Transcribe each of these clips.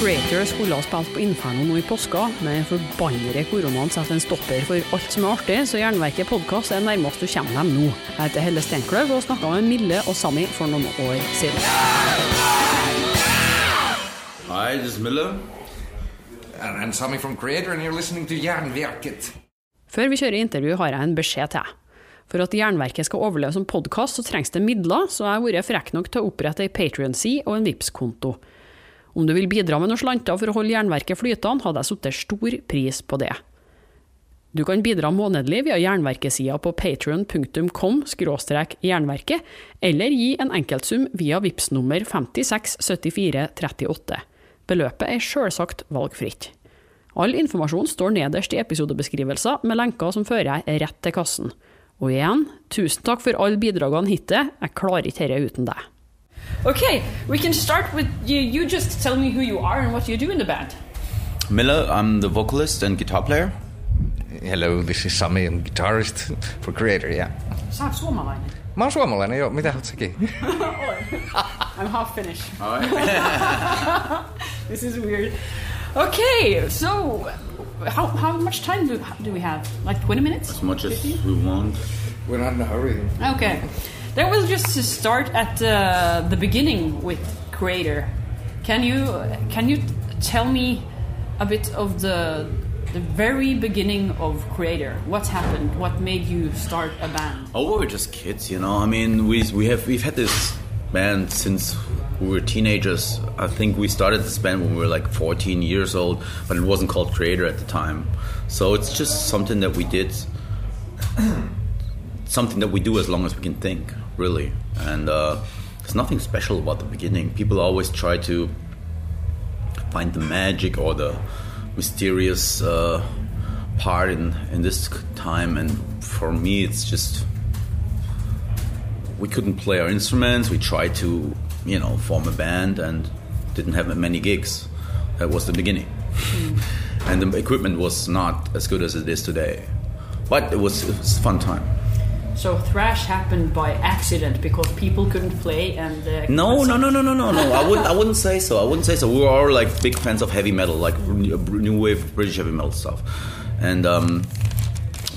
Creator skulle ha spilt på Inferno nå i påska, men den forbannede koronaen setter en stopper for alt som er artig, så Jernverket podkast er nærmest du kommer dem nå. Jeg heter Helle Steinkløv og snakka med Mille og Sami for noen år siden. Hi, this is Mille. And I'm Sami from Creator, and you're listening to Jernverket. Før vi kjører intervju, har jeg en beskjed til. For at Jernverket skal overleve som podkast, så trengs det midler, så jeg har vært frekk nok til å opprette ei Patrion-side og en Vipps-konto. Om du vil bidra med noen slanter for å holde Jernverket flytende, hadde jeg satt stor pris på det. Du kan bidra månedlig via Jernverkesida på patrion.com jernverket, eller gi en enkeltsum via VIPS nummer 567438. Beløpet er sjølsagt valgfritt. All informasjon står nederst i episodebeskrivelser, med lenker som fører deg rett til kassen. Og igjen, tusen takk for alle bidragene hittil, jeg klarer ikke dette uten deg. Okay, we can start with you. You just tell me who you are and what you do in the band. Mille, I'm the vocalist and guitar player. Hello, this is Sami, I'm guitarist for Kreator, yeah. Sä oot suomalainen. Mä oon suomalainen, joo. Mitä oot säkin? I'm half Finnish. this is weird. Okay, so how, how much time do, do we have? Like 20 minutes? As much as 15? we want. We're not in a hurry. Okay. Then we'll just start at uh, the beginning with Kreator. Can you can you tell me a bit of the the very beginning of Kreator? What happened? What made you start a band? Oh, we were just kids, you know. I mean, we we have we've had this band since we were teenagers. I think we started this band when we were like 14 years old, but it wasn't called Kreator at the time. So it's just something that we did, something that we do as long as we can think, really. And uh, there's nothing special about the beginning. People always try to find the magic or the mysterious uh, part in in this time, and for me, it's just we couldn't play our instruments. We tried to, you know, form a band and didn't have many gigs. That was the beginning. and the equipment was not as good as it is today. But it was, it was a fun time. So thrash happened by accident because people couldn't play and uh, No, no, no, no, no, no, no. I wouldn't. I wouldn't say so. I wouldn't say so. We are all like big fans of heavy metal, like new wave British heavy metal stuff, and um,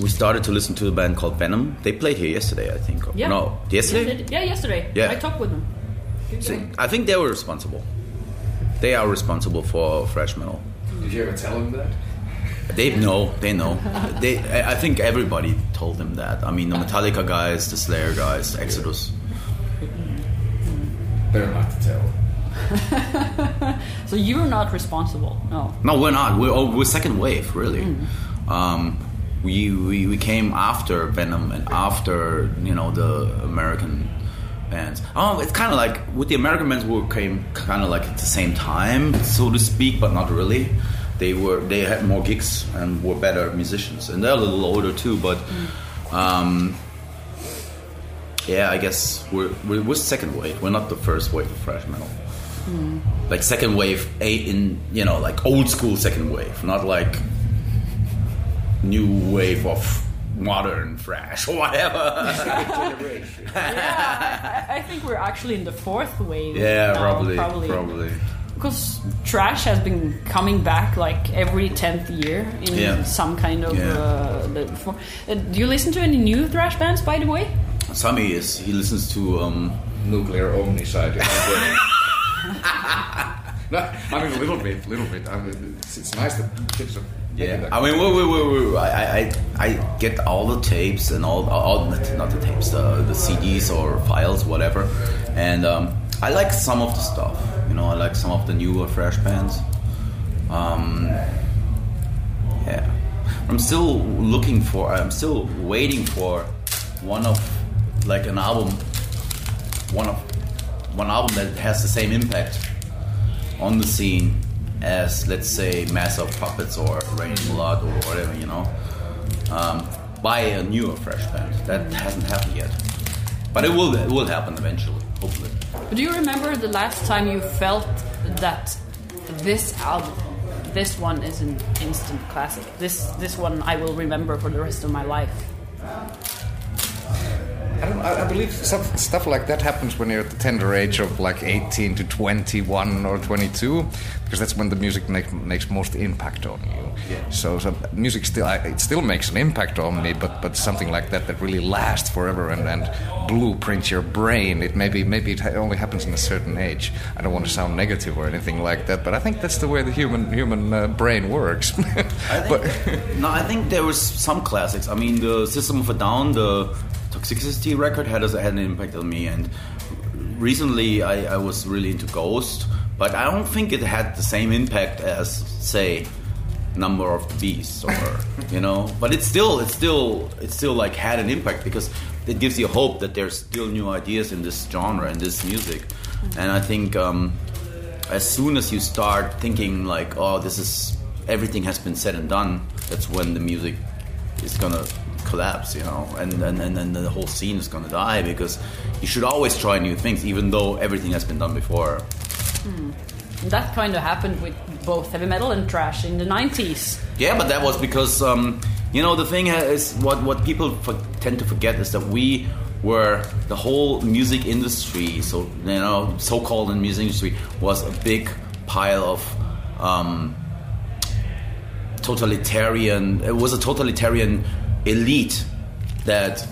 we started to listen to a band called Venom. They played here yesterday, I think. Yeah. No, yesterday. Yeah, yeah, yesterday. Yeah. I talked with them. See, I think they were responsible. They are responsible for thrash metal. Did you ever tell them that? They know. They know. they. I I think everybody told them that. I mean, the Metallica guys, the Slayer guys, Exodus. Better not to tell. So you're not responsible. No. No, we're not. We're oh, we're second wave, really. Um, we, we we came after Venom and after you know the American bands. Oh, it's kind of like with the American bands, we came kind of like at the same time, so to speak, but not really. They were they had more gigs and were better musicians, and they're a little older too. But um, yeah, I guess we're, we're we're second wave. We're not the first wave of thrash metal. Like second wave, a in you know like old school second wave, not like new wave of modern thrash or whatever. yeah, I, I think we're actually in the fourth wave. yeah, now, probably, probably. Because trash has been coming back like every tenth year in Yeah. some kind of. Yeah. Uh, the, for, uh, do you listen to any new thrash bands, by the way? Sami is he listens to um, Nuclear Omnicide. no, I mean, a little bit, little bit. I mean, it's, it's nice that kids are. yeah. I mean, wait, wait, wait, wait. I, I, I get all the tapes and all, all not the tapes, the, the CDs or files, whatever. And um, I like some of the stuff. You know, I like some of the newer fresh bands. Um, yeah, I'm still looking for. I'm still waiting for one of like an album, one of one album that has the same impact on the scene as let's say Master of Puppets or Raining Blood or whatever, you know, um, by a newer fresh band. That hasn't happened yet, but it will. It will happen eventually, hopefully. But do you remember the last time you felt that this album, this one is an instant classic? This this one I will remember for the rest of my life. I don't know. I, I believe stuff, stuff like that happens when you're at the tender age of like 18 to 21 or 22, because that's when the music make, makes most impact on you. Yeah. So, so music still I, it still makes an impact on me, but but something like that that really lasts forever and, and blueprints your brain. It maybe maybe it only happens in a certain age. I don't want to sound negative or anything like that, but I think that's the way the human human uh, brain works. I think, but no, I think there was some classics. I mean, the System of a Down, the Toxicity record had, had an impact on me, and recently I, I was really into Ghost, but I don't think it had the same impact as, say, Number of the Beast, or you know. But it's still, it's still, it's still like had an impact because it gives you hope that there's still new ideas in this genre in this music, and I think. Um, as soon as you start thinking like, oh, this is everything has been said and done, that's when the music is gonna collapse, you know, and and, and then the whole scene is gonna die because you should always try new things, even though everything has been done before. That kind of happened with both heavy metal and trash in the 90s. Yeah, but that was because um, you know the thing is what what people tend to forget is that we were the whole music industry, so you know, so-called in music industry was a big pile of um, totalitarian. It was a totalitarian elite that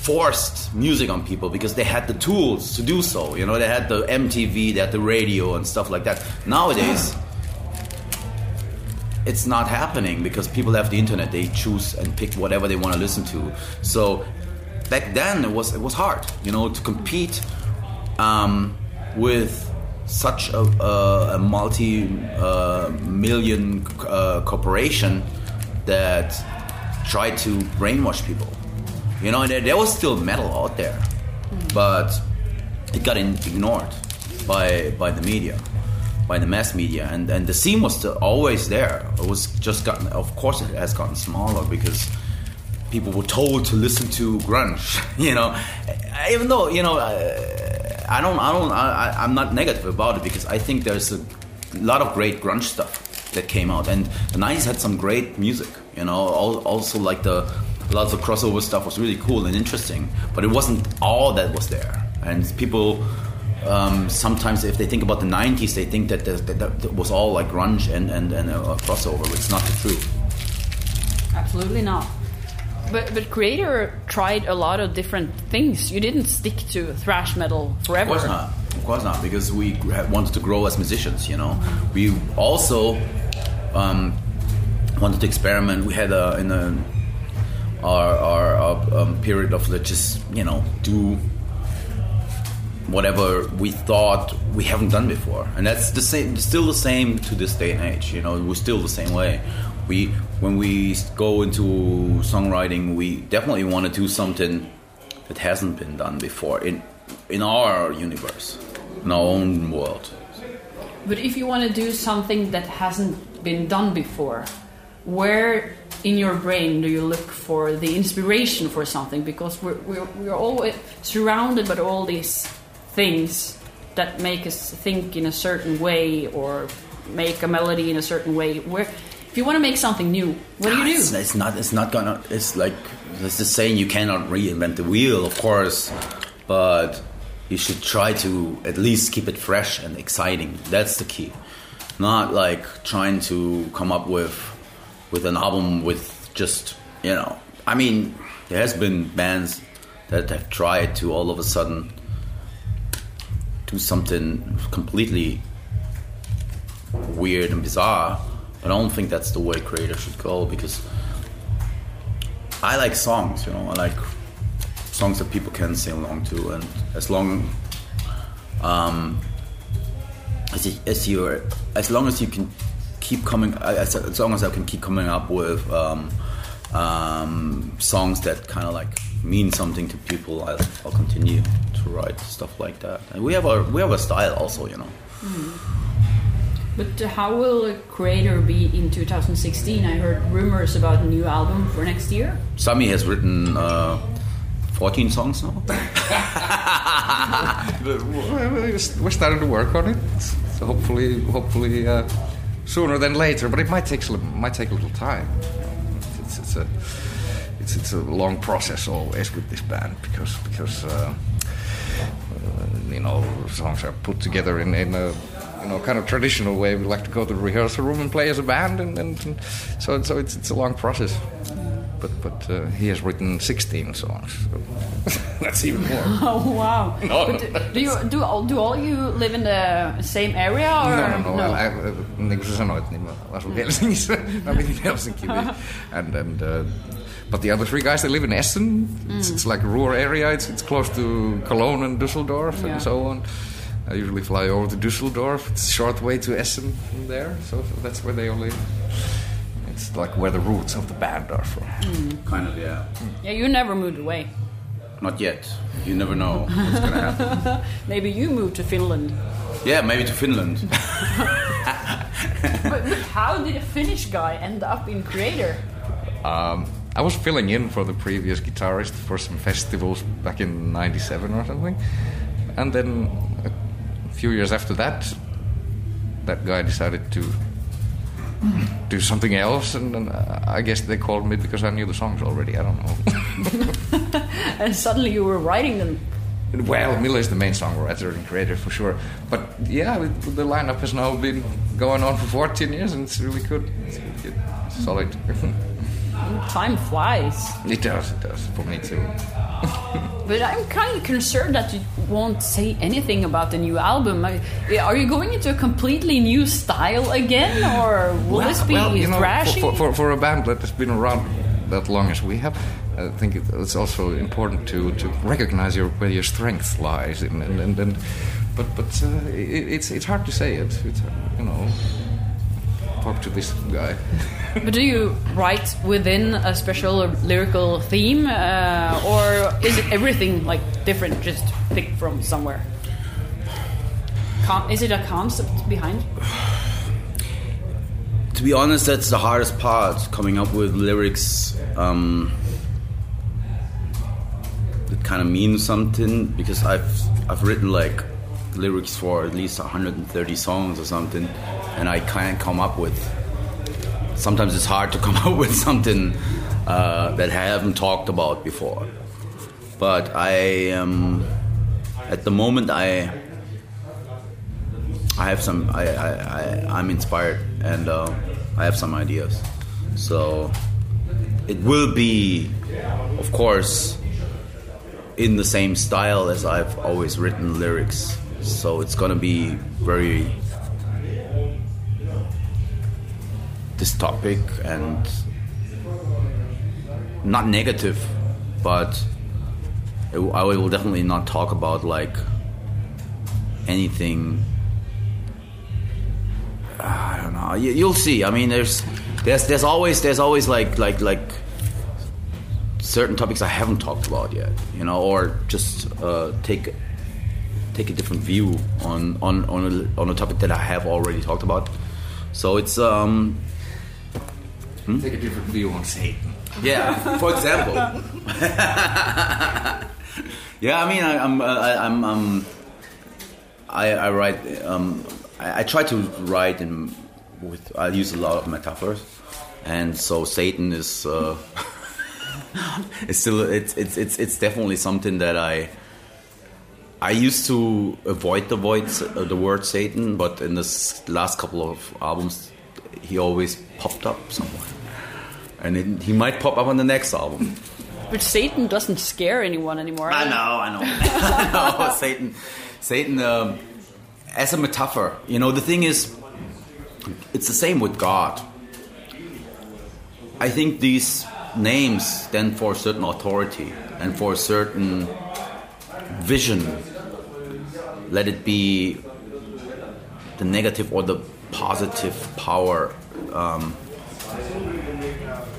forced music on people because they had the tools to do so. You know, they had the MTV, they had the radio and stuff like that. Nowadays it's not happening because people have the internet. They choose and pick whatever they want to listen to. So back then it was it was hard, you know, to compete um, with such a, a, a multi-million uh, corporation that tried to brainwash people. You know, there, there was still metal out there, but it got in, ignored by by the media by the mass media, and, and the scene was still always there. It was just gotten, of course, it has gotten smaller because people were told to listen to grunge. You know, even though you know, I don't, I don't, I, I'm not negative about it because I think there's a lot of great grunge stuff that came out, and the '90s had some great music. You know, also like the lots of crossover stuff was really cool and interesting, but it wasn't all that was there, and people um, sometimes if they think about the 90s they think that, that, that was all like grunge and, and, and crossover it's not the truth Absolutely not. But but Kreator tried a lot of different things. You didn't stick to thrash metal forever. Of course not. Of course not, because we wanted to grow as musicians. You know, we also um, wanted to experiment. We had a, in a, our our, our um, period of let's just you know do whatever we thought we haven't done before, and that's the same. Still the same to this day and age. You know, we're still the same way. We when we go into songwriting, we definitely want to do something that hasn't been done before in in our universe, in our own world. But if you want to do something that hasn't been done before, where in your brain do you look for the inspiration for something? Because we're, we're, we're always surrounded by all these things that make us think in a certain way or make a melody in a certain way. Where, if you want to make something new, what do you It's, do? it's not. It's not gonna. It's like it's the saying: you cannot reinvent the wheel, of course, but you should try to at least keep it fresh and exciting. That's the key. Not like trying to come up with with an album with just you know. I mean, there has been bands that have tried to all of a sudden do something completely weird and bizarre, but I don't think that's the way creators should go because I like songs, you know, I like songs that people can sing along to, and as long um, as, you, as you're, as long as you can keep coming, as, as long as I can keep coming up with um, um, songs that kind of like mean something to people, I'll, I'll continue to write stuff like that. And we have a we have a style also, you know. But uh, how will a creator be in 2016? I heard rumors about a new album for next year. Sami has written uh, 14 songs now. We're starting to work on it. So hopefully, hopefully uh, sooner than later. But it might take might take a little time. It's, it's a it's it's a long process always with this band because because. Uh, uh, you know, songs are put together in, in a you know kind of traditional way. We like to go to the rehearsal room and play as a band, and, and, and so so it's it's a long process. But but uh, he has written 16 songs, so that's even more. Oh wow! No, no. do, you do all do all you live in the same area or No, no, no. I, I, niin kuin sanoit, niin mä asun Helsingissä. I'm in Helsinki. and, and, uh, but the other three guys, they live in Essen. It's, it's like a rural area. It's, it's close to Cologne and Düsseldorf Yeah. and so on. I usually fly over to Düsseldorf. It's a short way to Essen from there. So that's where they all live. It's like where the roots of the band are from. Kind of, yeah. yeah, you never moved away. Not yet. You never know what's gonna happen. Maybe you moved to Finland. yeah, maybe to Finland. but, but how did a Finnish guy end up in Kreator? Um, I was filling in for the previous guitarist for some festivals back in '97 or something, and then a few years after that, that guy decided to do something else, and, and uh, I guess they called me because I knew the songs already. I don't know. And suddenly you were writing them. well, Mille is the main songwriter and Kreator for sure, but yeah, the lineup has now been going on for 14 years, and it's really good. It's really good. Solid. Time flies. it does. It does for me too. But I'm kind of concerned that you won't say anything about the new album. I- Are you going into a completely new style again, or will this be well, you know, thrashy? For, for, for a band that has been around that long as we have, I think it's also important to, to recognize your, where your strength lies. And, and, and, and but but uh, it, it's it's hard to say it. It's, you know, talk to this guy. But do you write within a special lyrical theme, uh, or is it everything like different, just picked from somewhere? Con- is it a concept behind? to be honest, that's the hardest part, coming up with lyrics um, that kind of mean something. Because I've I've written like lyrics for at least 130 songs or something, and I can't come up with. Sometimes it's hard to come up with something uh, that I haven't talked about before. But I am at the moment I I have some. I, I, I I'm inspired, and uh, I have some ideas. So it will be, of course, in the same style as I've always written lyrics. So it's gonna be very this topic and not negative, but it, I will definitely not talk about like anything I don't know. You, you'll see. I mean, there's, there's, there's always, there's always like, like, like certain topics I haven't talked about yet. You know, or just uh, take, take a different view on, on, on a, on a topic that I have already talked about. So it's, um, Take a different view on Satan. yeah. For example. yeah, I mean, I, I'm, uh, I, I'm, um, I, I write. Um, I, I try to write in with. I use a lot of metaphors, and so Satan is. Uh, it's still. It's, it's it's it's definitely something that I. I used to avoid the void, uh, the word Satan, but in this last couple of albums, he always popped up somewhere, and it, he might pop up on the next album. But Satan doesn't scare anyone anymore. I know, I know, I know. Satan, Satan, um, as a metaphor. You know, the thing is, it's the same with God. I think these names stand for a certain authority and for a certain vision. Let it be the negative or the positive power um,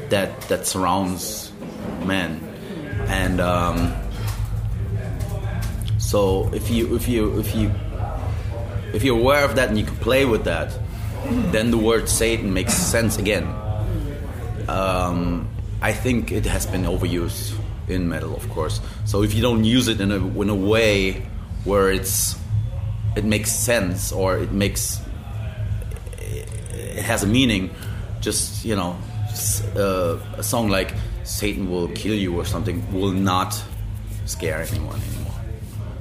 that that surrounds man, and um, so if you if you if you if you're aware of that and you can play with that, then the word Satan makes sense again. Um, I think it has been overused in metal, of course. So if you don't use it in a in a way where it's it makes sense or it makes it has a meaning, just you know, uh, a song like Satan will kill you or something will not scare anyone anymore.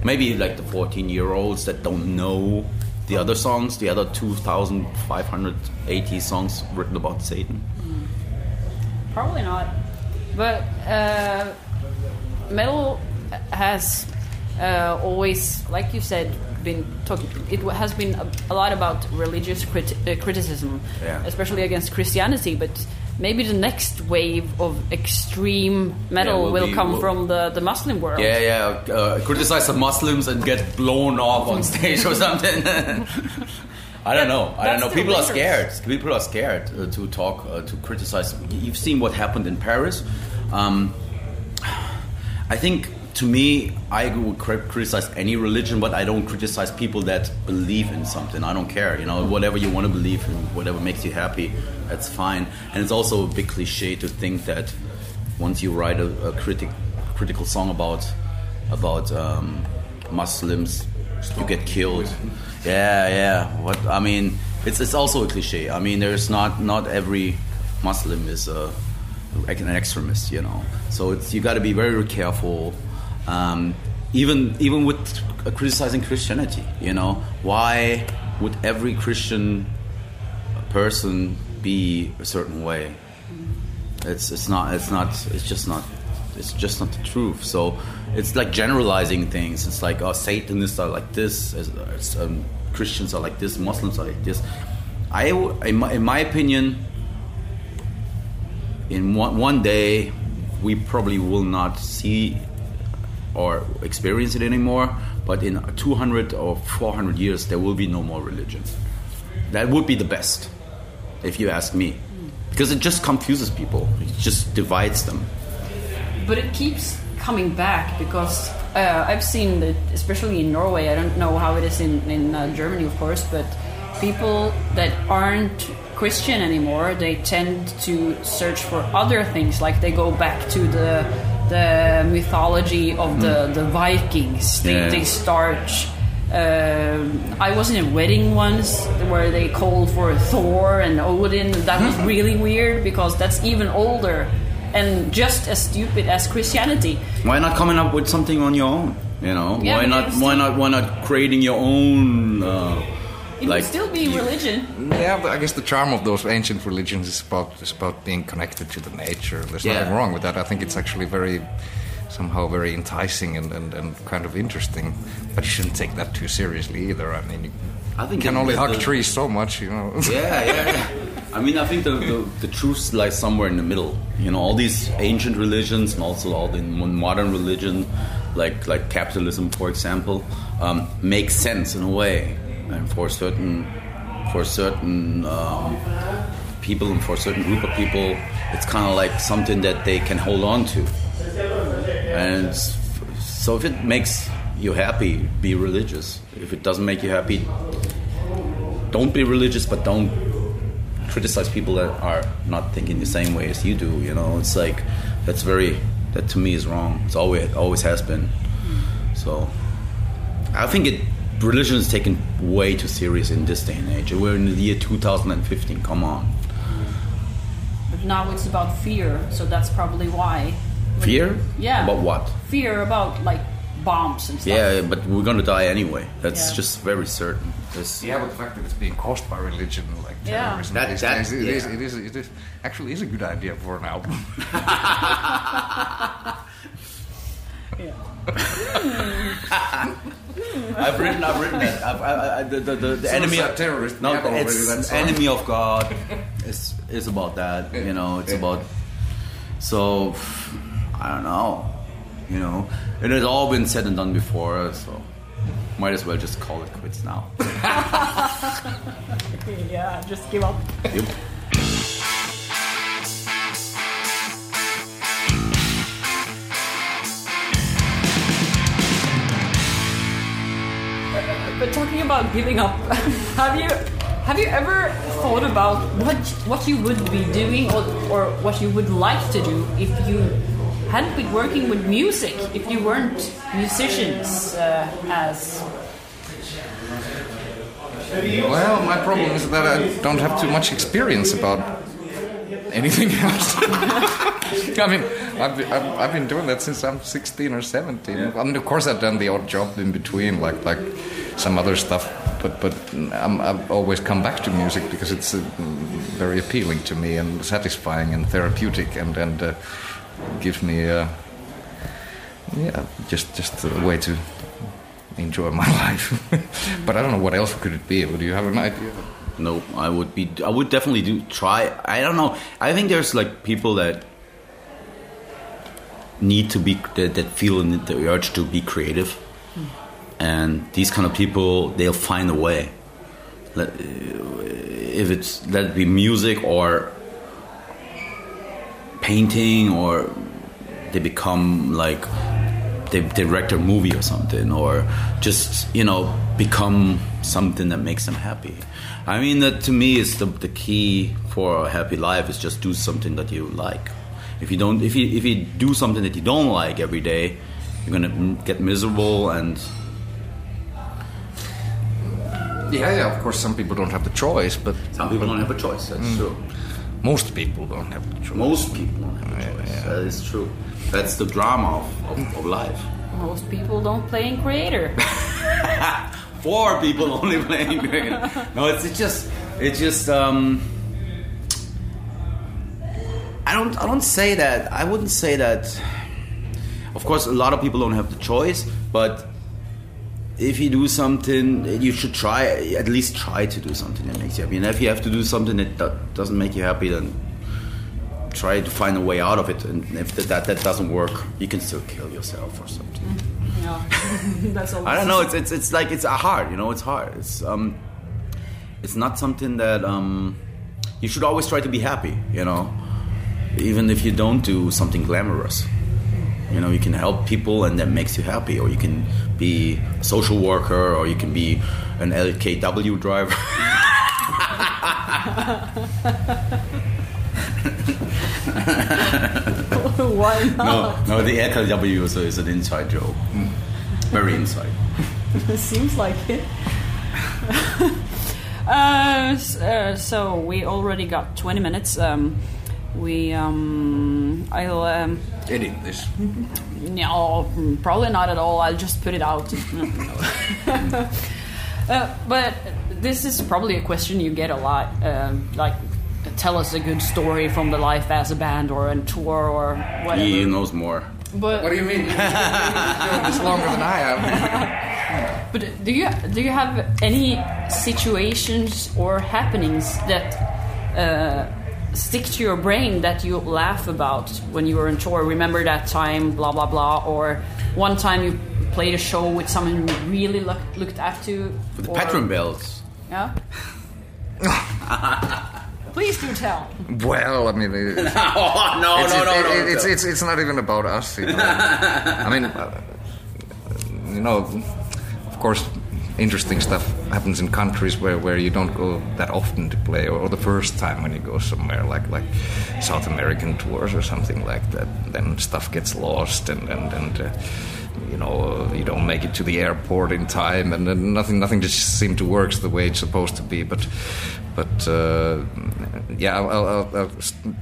Maybe like the 14 year olds that don't know the other songs, the other 2,580 songs written about Satan. Probably not. But uh, metal has uh, always, like you said, been talking. It has been a, a lot about religious crit- uh, criticism, Yeah. especially against Christianity. But maybe the next wave of extreme metal Yeah, will will, be- come will- from the, the Muslim world. Yeah, yeah. Uh, criticize the Muslims and get blown off on stage or something. I don't know. I don't know. People are scared. People are scared uh, to talk, uh, to criticize. You've seen what happened in Paris. Um, I think, to me, I cri- criticize any religion, but I don't criticize people that believe in something. I don't care. You know, whatever you want to believe in, whatever makes you happy, that's fine. And it's also a big cliche to think that once you write a, a critic, critical song about about um, Muslims, you get killed. Yeah, yeah. What I mean, it's it's also a cliche. I mean, there's not not every Muslim is a like an extremist, you know. So it's you got to be very careful. Um, even even with criticizing Christianity, you know, why would every Christian person be a certain way? It's it's not it's not it's just not it's just not the truth. So it's like generalizing things. It's like oh Satanists are like this, as, um, Christians are like this, Muslims are like this. I in my, in my opinion, in one, one day we probably will not see or experience it anymore. But in 200 or 400 years, there will be no more religion. That would be the best, if you ask me, because it just confuses people. It just divides them. but it keeps coming back because uh, I've seen that, especially in Norway. I don't know how it is in in uh, Germany, of course, but people that aren't Christian anymore, they tend to search for other things. Like they go back to the the mythology of the the Vikings. They, Yeah. they start. Um, I was in a wedding once where they called for Thor and Odin. That was really weird because that's even older and just as stupid as Christianity. Why not coming up with something on your own? You know, Yeah, why not? Why not? Why not creating your own? Uh, It like would still be religion. Yeah, but I guess the charm of those ancient religions is about is about being connected to the nature. There's Yeah. nothing wrong with that. I think it's actually very somehow very enticing and, and, and kind of interesting. But you shouldn't take that too seriously either. I mean, you I think can only hug the- trees so much, you know. yeah, yeah, yeah. I mean, I think the, the, the truth lies somewhere in the middle. You know, all these ancient religions and also all the modern religion, like like capitalism, for example, um, make sense in a way, and for certain for certain um, people and for a certain group of people, it's kind of like something that they can hold on to. And so, if it makes you happy, be religious. If it doesn't make you happy, don't be religious, but don't criticize people that are not thinking the same way as you do. You know, it's like that's very that to me is wrong. It's always always has been. So I think it religion is taken way too serious in this day and age. We're in the year 2015. Come on, But now it's about fear, so that's probably why. fear? Yeah. About what? Fear about like bombs and stuff. Yeah, but we're gonna die anyway. That's Yeah. just very certain. This- Yeah, but the fact that it's being caused by religion, like Yeah. terrorism, That- these that- days, it, is, yeah. it is it is actually is a good idea for an album. I've written, I've written that. I've, I, I, the the, the, the enemy Suicide of terrorist. No, We have it's enemy of God. It's is about that. You know, it's Yeah. about. So, I don't know. You know, it has all been said and done before. So, might as well just call it quits now. Yeah, just give up. Yep. About giving up, have you have you ever thought about what what you would be doing or, or what you would like to do if you hadn't been working with music, if you weren't musicians uh, as well, my problem is that I don't have too much experience about anything else. I mean, I've, been- I've, I've been doing that since I'm 16 or 17. I mean, of course, I've done the odd job in between, like like some other stuff. But but I'm, I've always come back to music because it's uh, very appealing to me and satisfying and therapeutic and and uh, gives me uh, yeah just just a way to enjoy my life. but I don't know what else could it be. Do you have an idea? No, I would be. I would definitely do try. I don't know. I think there's like people that need to be that, that feel the urge to be creative, hmm. and these kind of people they'll find a way. Let, if it's let it be music or painting or they become like they direct a movie or something or just you know become something that makes them happy. I mean that to me is the, the key for a happy life is just do something that you like if you don't if you if you do something that you don't like every day you're gonna get miserable and Yeah, yeah. Of course, some people don't have the choice, but some people don't have a choice that's true most people don't have the choice. most people don't have a choice yeah that is true that's the drama of, of, of life Most people don't play in Kreator. four people only playing cricket. No, it's, it's just it's just um I don't I don't say that. I wouldn't say that of course a lot of people don't have the choice, but if you do something, you should try at least try to do something that makes you happy. And if you have to do something that doesn't make you happy, then try to find a way out of it. And if that that doesn't work, you can still kill yourself or something. Yeah, that's all. I don't know. It's it's it's like it's hard. You know, it's hard. It's um, it's not something that um, you should always try to be happy. You know, even if you don't do something glamorous. You know, you can help people and that makes you happy, or you can be a social worker, or you can be an LKW driver. Why not? no, no, the LKW is, is an inside joke. Very inside. It seems like it. uh, uh, so we already got 20 minutes. Um, we um, I'll um, Edit this. no, probably not at all. I'll just put it out. uh, but this is probably a question you get a lot. Um, like, tell us a good story from the life as a band or a tour or whatever. He knows more. But What do you mean? You've been doing this longer than I have. But do you do you have any situations or happenings that uh, stick to your brain that you laugh about when you were on tour? Remember that time, blah blah blah, or one time you played a show with someone you really look, looked up to? With the or- patron bells. Yeah. Please do tell. Well, I mean, it, oh, no, it's, no, no, it- no. it- it's, it's it's not even about us. You know? I mean, uh, you know, of course, interesting stuff happens in countries where, where you don't go that often to play, or, the first time when you go somewhere like like South American tours or something like that. Then stuff gets lost, and and and. Uh, you know, uh, you don't make it to the airport in time, and then nothing, nothing just seemed to work the way it's supposed to be. But, but uh, yeah, I'll, I'll, I'll, I'll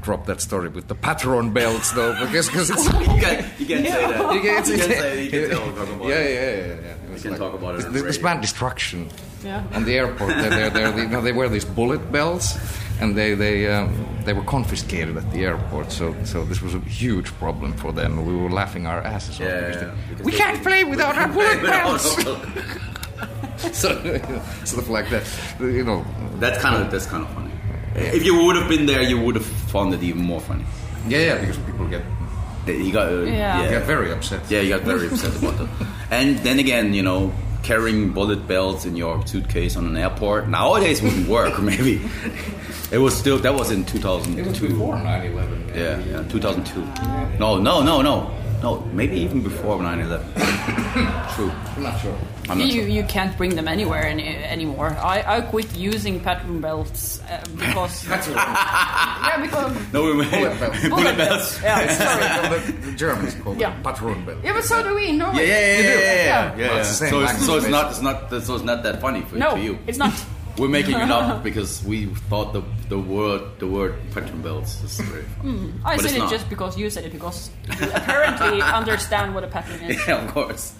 drop that story with the patron belts, though, because because it's You can't, you can't say that. you can, You can say you can tell, talk about yeah, it. yeah, yeah, yeah. It was can talk about it This, this radio. band Destruction Yeah. on the airport. They're, they're, they're, they, you know, they wear these bullet belts, and they they um, they were confiscated at the airport. So so this was a huge problem for them. We were laughing our asses off. Yeah, because they- because we they- can't play without our bullet belts. So stuff like that. You know. That's kind of that's kind of funny. If you would have been there, you would have found it even more funny. Yeah, yeah, because people get You got uh, Yeah. yeah. get very upset. Yeah, you got very upset about that. And then again, you know, carrying bullet belts in your suitcase on an airport nowadays wouldn't work. Maybe it was still that was in 2002. It was before 9/11. Yeah, yeah, 2002. No, no, no, no, no. Maybe even before 9/11. True. I'm not sure. I'm not You, sure. you can't bring them anywhere any, anymore. I, I quit using patron belts uh, because yeah because No, we Bullet belts. bullet belts. Yeah, sorry. the, the Germans call Yeah. them patron belt. Yeah, but so do we in Norway. Yeah, yeah, yeah, yeah, yeah, yeah. Yeah. yeah, Well, it's the same so, it's, so it's not, it's not, so it's not that funny for, No, to you. it's not. We're making it up because we thought the the word the word Petron belts is very fun. I But said it not. just because you said it because you apparently understand what a pattern is. Yeah, of course.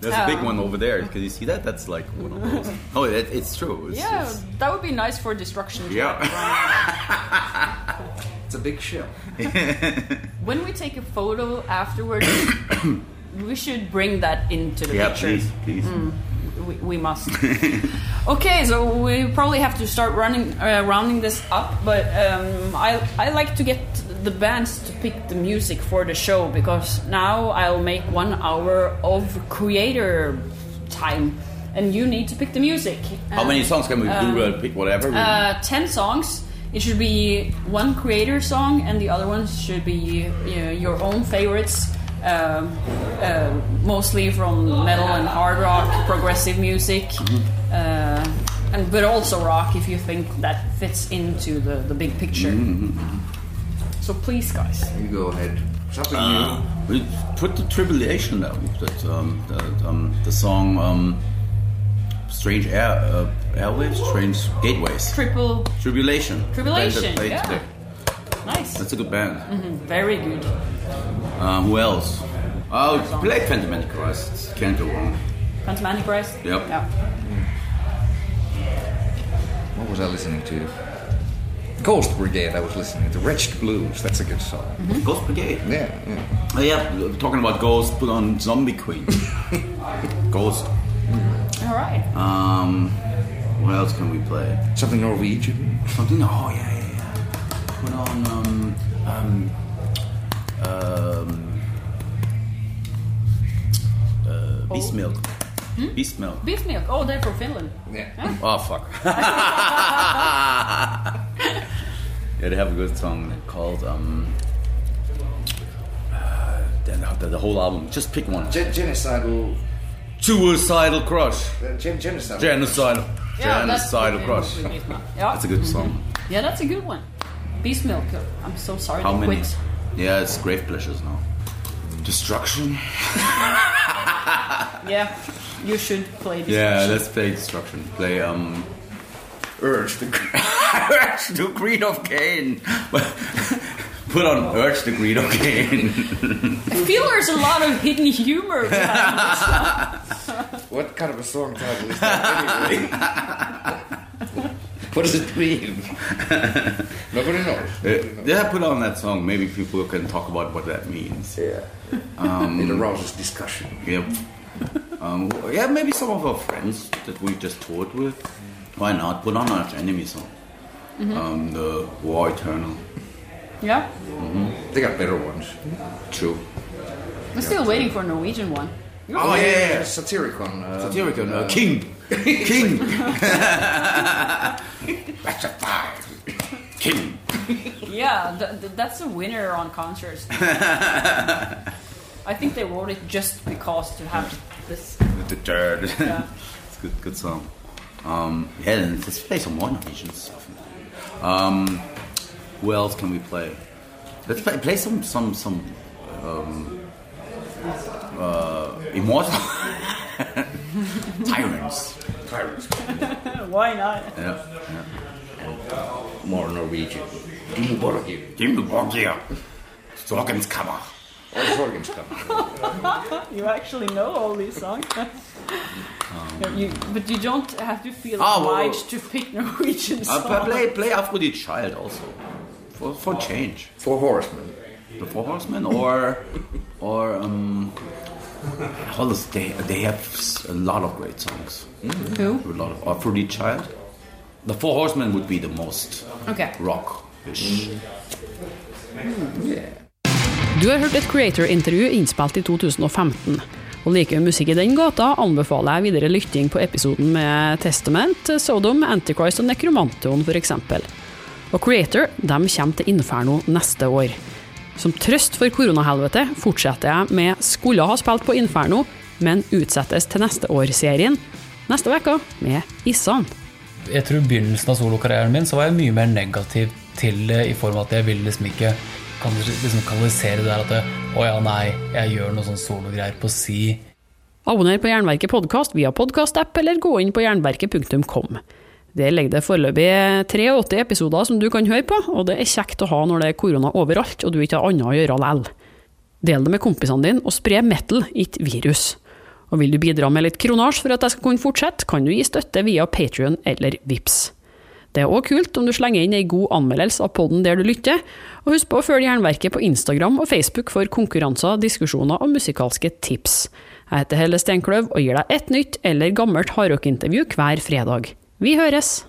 There's a big Um, one over there. Can you see that? That's like one of those. Oh, it, it's true. It's, Yeah, it's- that would be nice for destruction. Yeah. run. It's a big shell. when we take a photo afterwards, we should bring that into the yeah, picture. please, please. We, we must. okay, so we probably have to start running, uh, rounding this up. But um, I, I like to get the bands to pick the music for the show because now I'll make one hour of Kreator time, and you need to pick the music. How many songs can we do? Uh, pick whatever. Uh, ten songs. It should be one Kreator song, and the other ones should be you know, your own favorites. Um, uh, mostly from metal and hard rock, progressive music, uh, and but also rock if you think that fits into the, the big picture. So please, guys. You go ahead. Something Uh, we put the tribulation down. That um, the, um, the song um, "Strange Air uh, Airwaves," "Strange Gateways," Triple Tribulation. Tribulation, Band that played yeah. today. nice, That's a good band. very good. Um, who else? Oh, play Phantom Antichrist. Can't go wrong. Phantom Antichrist. Yep. Yeah. What was I listening to? Ghost Brigade. I was listening to The Wretched Blues. That's a good song. Ghost Brigade. Yeah, yeah. Oh, yeah, talking about Ghost, put on Zombie Queen. Ghost. All right. Um, what else can we play? Something Norwegian. Something. Oh yeah, yeah, yeah. Put on um um um uh, Beast Milk. Beast Milk. Beef milk. Oh, they're from Finland. Yeah. Oh fuck. yeah, they have a good song called um. Uh, the, the, the whole album. Just pick one. Gen- genocidal. Suicidal Crush. Uh, gen- genocidal. Genocidal. Yeah, that's Genocidal Crush. Yeah. That's a good song. Yeah, that's a good one. Beast milk. I'm so sorry How many? quit. Yeah, it's Grave Pleasures now. Destruction. Yeah, you should play this. Yeah, let's play Destruction. Play um. Urge the Urge the Greed of Cain. Put on Urge the Greed of gain. I feel there's a lot of hidden humor behind this. What kind of a song title is that anyway? What does it mean? Nobody knows. Uh, yeah, put on that song. Maybe people can talk about what that means. Yeah. it arouses discussion. Yeah. Um, yeah, maybe some of our friends that we just toured with. Why not? Put on Arch Enemy song. Um, the War Eternal. Yeah, They got better ones. True. I'm still waiting for a Norwegian one. Oh, yeah, yeah, yeah. Satyricon. Uh, Satyricon, uh, King. King. That's a five. King. Yeah, th- th- that's a winner on concerts. I think they wrote it just because to have this. The third. Yeah. it's a good, good song. Um, yeah, then let's play some more Norwegian stuff. Um, who else can we play? Let's play, play some some some um, uh, immortal tyrants. Tyrants. Why not? Yeah, yeah. More Norwegian. Dimmu Borgir. Dimmu Borgir. Sorgenskammer. Or Sorgenskam. You actually know all these songs. you, but you don't have to feel Ah, well, obliged to pick Norwegian Uh, songs. play, play play Aphrodite Child also for for change. Four Horsemen. The Four Horsemen or or um. This, they they have a lot of great songs. Who? A lot of Aphrodite Child. The Four Horsemen would be the most Okay. rock-ish. Du har hørt et Creator-intervju innspilt i 2015. Og liker du musikk i den gata, anbefaler jeg videre lytting på episoden med Testament, Sodom, Antichrist og Necromantion f.eks. Og Creator de kommer til Inferno neste år. Som trøst for koronahelvete fortsetter jeg med 'Skulle ha spilt på Inferno', men utsettes til neste år-serien neste uke med Issan. jeg tror i begynnelsen av solokarrieren min så var jeg mye mer negativ til det, i form av at jeg ville liksom ikke kan liksom kanalisere det der at det, å ja, nei, jeg gjør noe sånn sologreier på si. Abonner på Jernverket podkast via podkastapp, eller gå inn på jernverket.kom. Der ligger det foreløpig 83 episoder som du kan høre på, og det er kjekt å ha når det er korona overalt og du ikke har annet å gjøre likevel. Del det med kompisene dine, og spre metal, ikke virus. Og vil du bidra med litt kronasj for at jeg skal kunne fortsette, kan du gi støtte via Patrion eller Vips. Det er òg kult om du slenger inn ei god anmeldelse av podden der du lytter, og husk på å følge Jernverket på Instagram og Facebook for konkurranser, diskusjoner og musikalske tips. Jeg heter Helle Steinkløv og gir deg et nytt eller gammelt hardrockintervju hver fredag. Vi høres!